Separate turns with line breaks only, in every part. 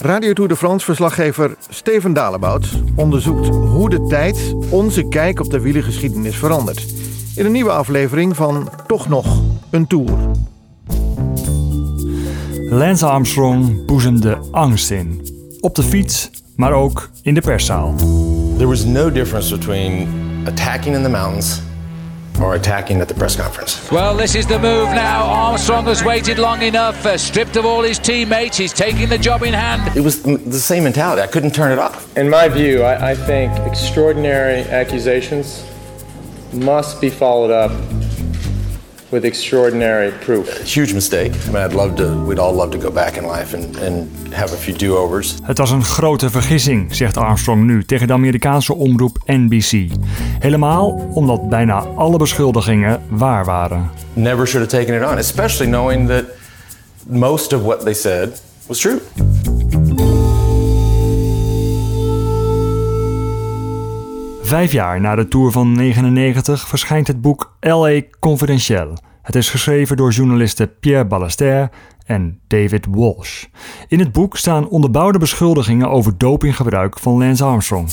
Radio Tour de France verslaggever Steven Dalebout onderzoekt hoe de tijd onze kijk op de wielergeschiedenis verandert. In een nieuwe aflevering van Toch nog een Tour.
Lance Armstrong boezemde angst in. Op de fiets, maar ook in de perszaal.
There was no difference between attacking in the mountains or attacking at the press conference.
Well, this is the move now. Armstrong has waited long enough, uh, stripped of all his teammates. He's taking the job in hand.
It was the same mentality. I couldn't turn it off.
In my view, I, I think extraordinary accusations must be followed up with extraordinary proof.
Huge mistake. I mean, I'd love to. We'd all love to go back in life and, and have a few do-overs.
Het was een grote vergissing, zegt Armstrong nu tegen de Amerikaanse omroep NBC. Helemaal omdat bijna alle beschuldigingen waar waren.
Never should have taken it on, especially knowing that most of what they said was true.
Vijf jaar na de Tour van 99 verschijnt het boek L.A. Confidentiel. Het is geschreven door journalisten Pierre Ballester en David Walsh. In het boek staan onderbouwde beschuldigingen over dopinggebruik van Lance Armstrong.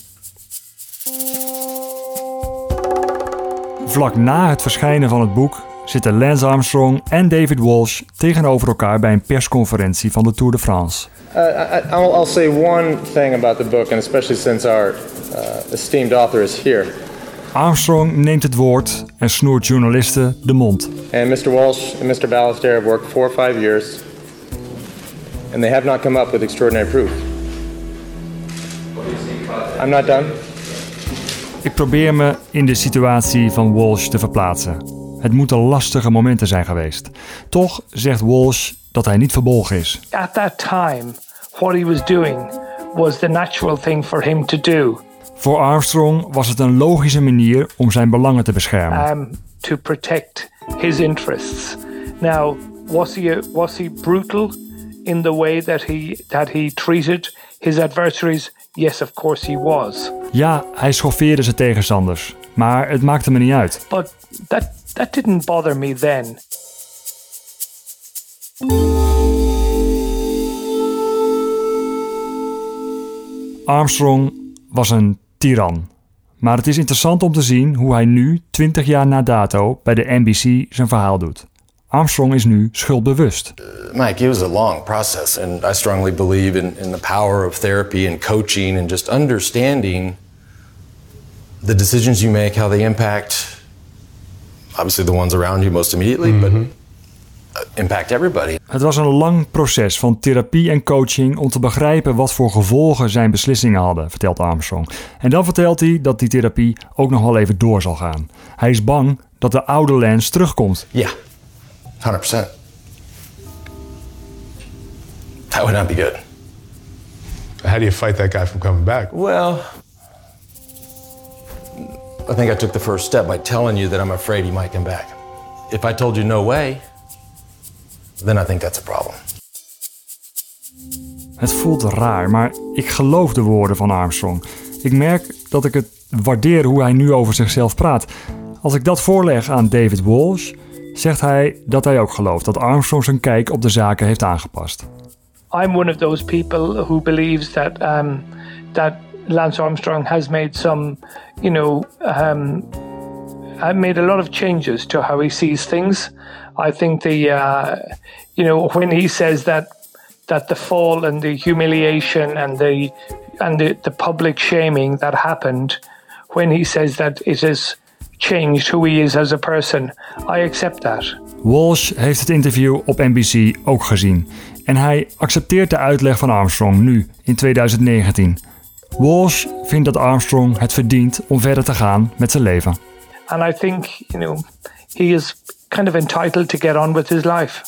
Vlak na het verschijnen van het boek zitten Lance Armstrong en David Walsh tegenover elkaar bij een persconferentie van de Tour de France.
Uh, I'll, say one thing about the book, and especially since our esteemed author is here.
Armstrong neemt het woord en snoert journalisten de mond.
And Mr. Walsh and Mr. Ballester have worked four or five years, and they have not come up with extraordinary proof. I'm not done.
Ik probeer me in de situatie van Walsh te verplaatsen. Het moeten lastige momenten zijn geweest. Toch zegt Walsh dat hij niet verbolgen is.
At that time, what he was doing was the natural thing for him to do.
Voor Armstrong was het een logische manier om zijn belangen te beschermen.
Um, to protect his interests. Now, was he was he brutal in the way that he that he treated his adversaries? Yes, of course he was.
Ja, hij schoffeerde zijn tegenstanders, maar het maakte me niet uit.
But that that didn't bother me then.
Armstrong was een tiran. Maar het is interessant om te zien hoe hij nu, 20 jaar na dato, bij de NBC zijn verhaal doet. Armstrong is nu schuldbewust.
Mike, it was a long process, and I strongly believe in, in the power of therapy and coaching and just understanding the decisions you make, how they impact obviously the ones around you most immediately, but impact everybody.
Het was een lang proces van therapie en coaching om te begrijpen wat voor gevolgen zijn beslissingen hadden, vertelt Armstrong. En dan vertelt hij dat die therapie ook nog wel even door zal gaan. Hij is bang dat de oude Lance terugkomt.
Yeah, 100%. That would not be good.
How do you fight that guy from coming back?
Well, I think I took the first step by telling you that I'm afraid he might come back. If I told you no way, then I think that's a problem.
Het voelt raar, maar ik geloof de woorden van Armstrong. Ik merk dat ik het waardeer hoe hij nu over zichzelf praat. Als ik dat voorleg aan David Walsh, zegt hij dat hij ook gelooft dat Armstrong zijn kijk op de zaken heeft aangepast.
I'm one of those people who believes that um, that Lance Armstrong has made some, you know, um, made a lot of changes to how he sees things. I think the, uh, you know, when he says that that the fall and the humiliation and the and the public shaming that happened, when he says that it has changed who he is as a person, I accept that.
Walsh heeft het interview op NBC ook gezien en hij accepteert de uitleg van Armstrong nu in 2019. Walsh vindt dat Armstrong het verdient om verder te gaan met zijn leven.
And I think, you know, he is kind of entitled to get on with his life.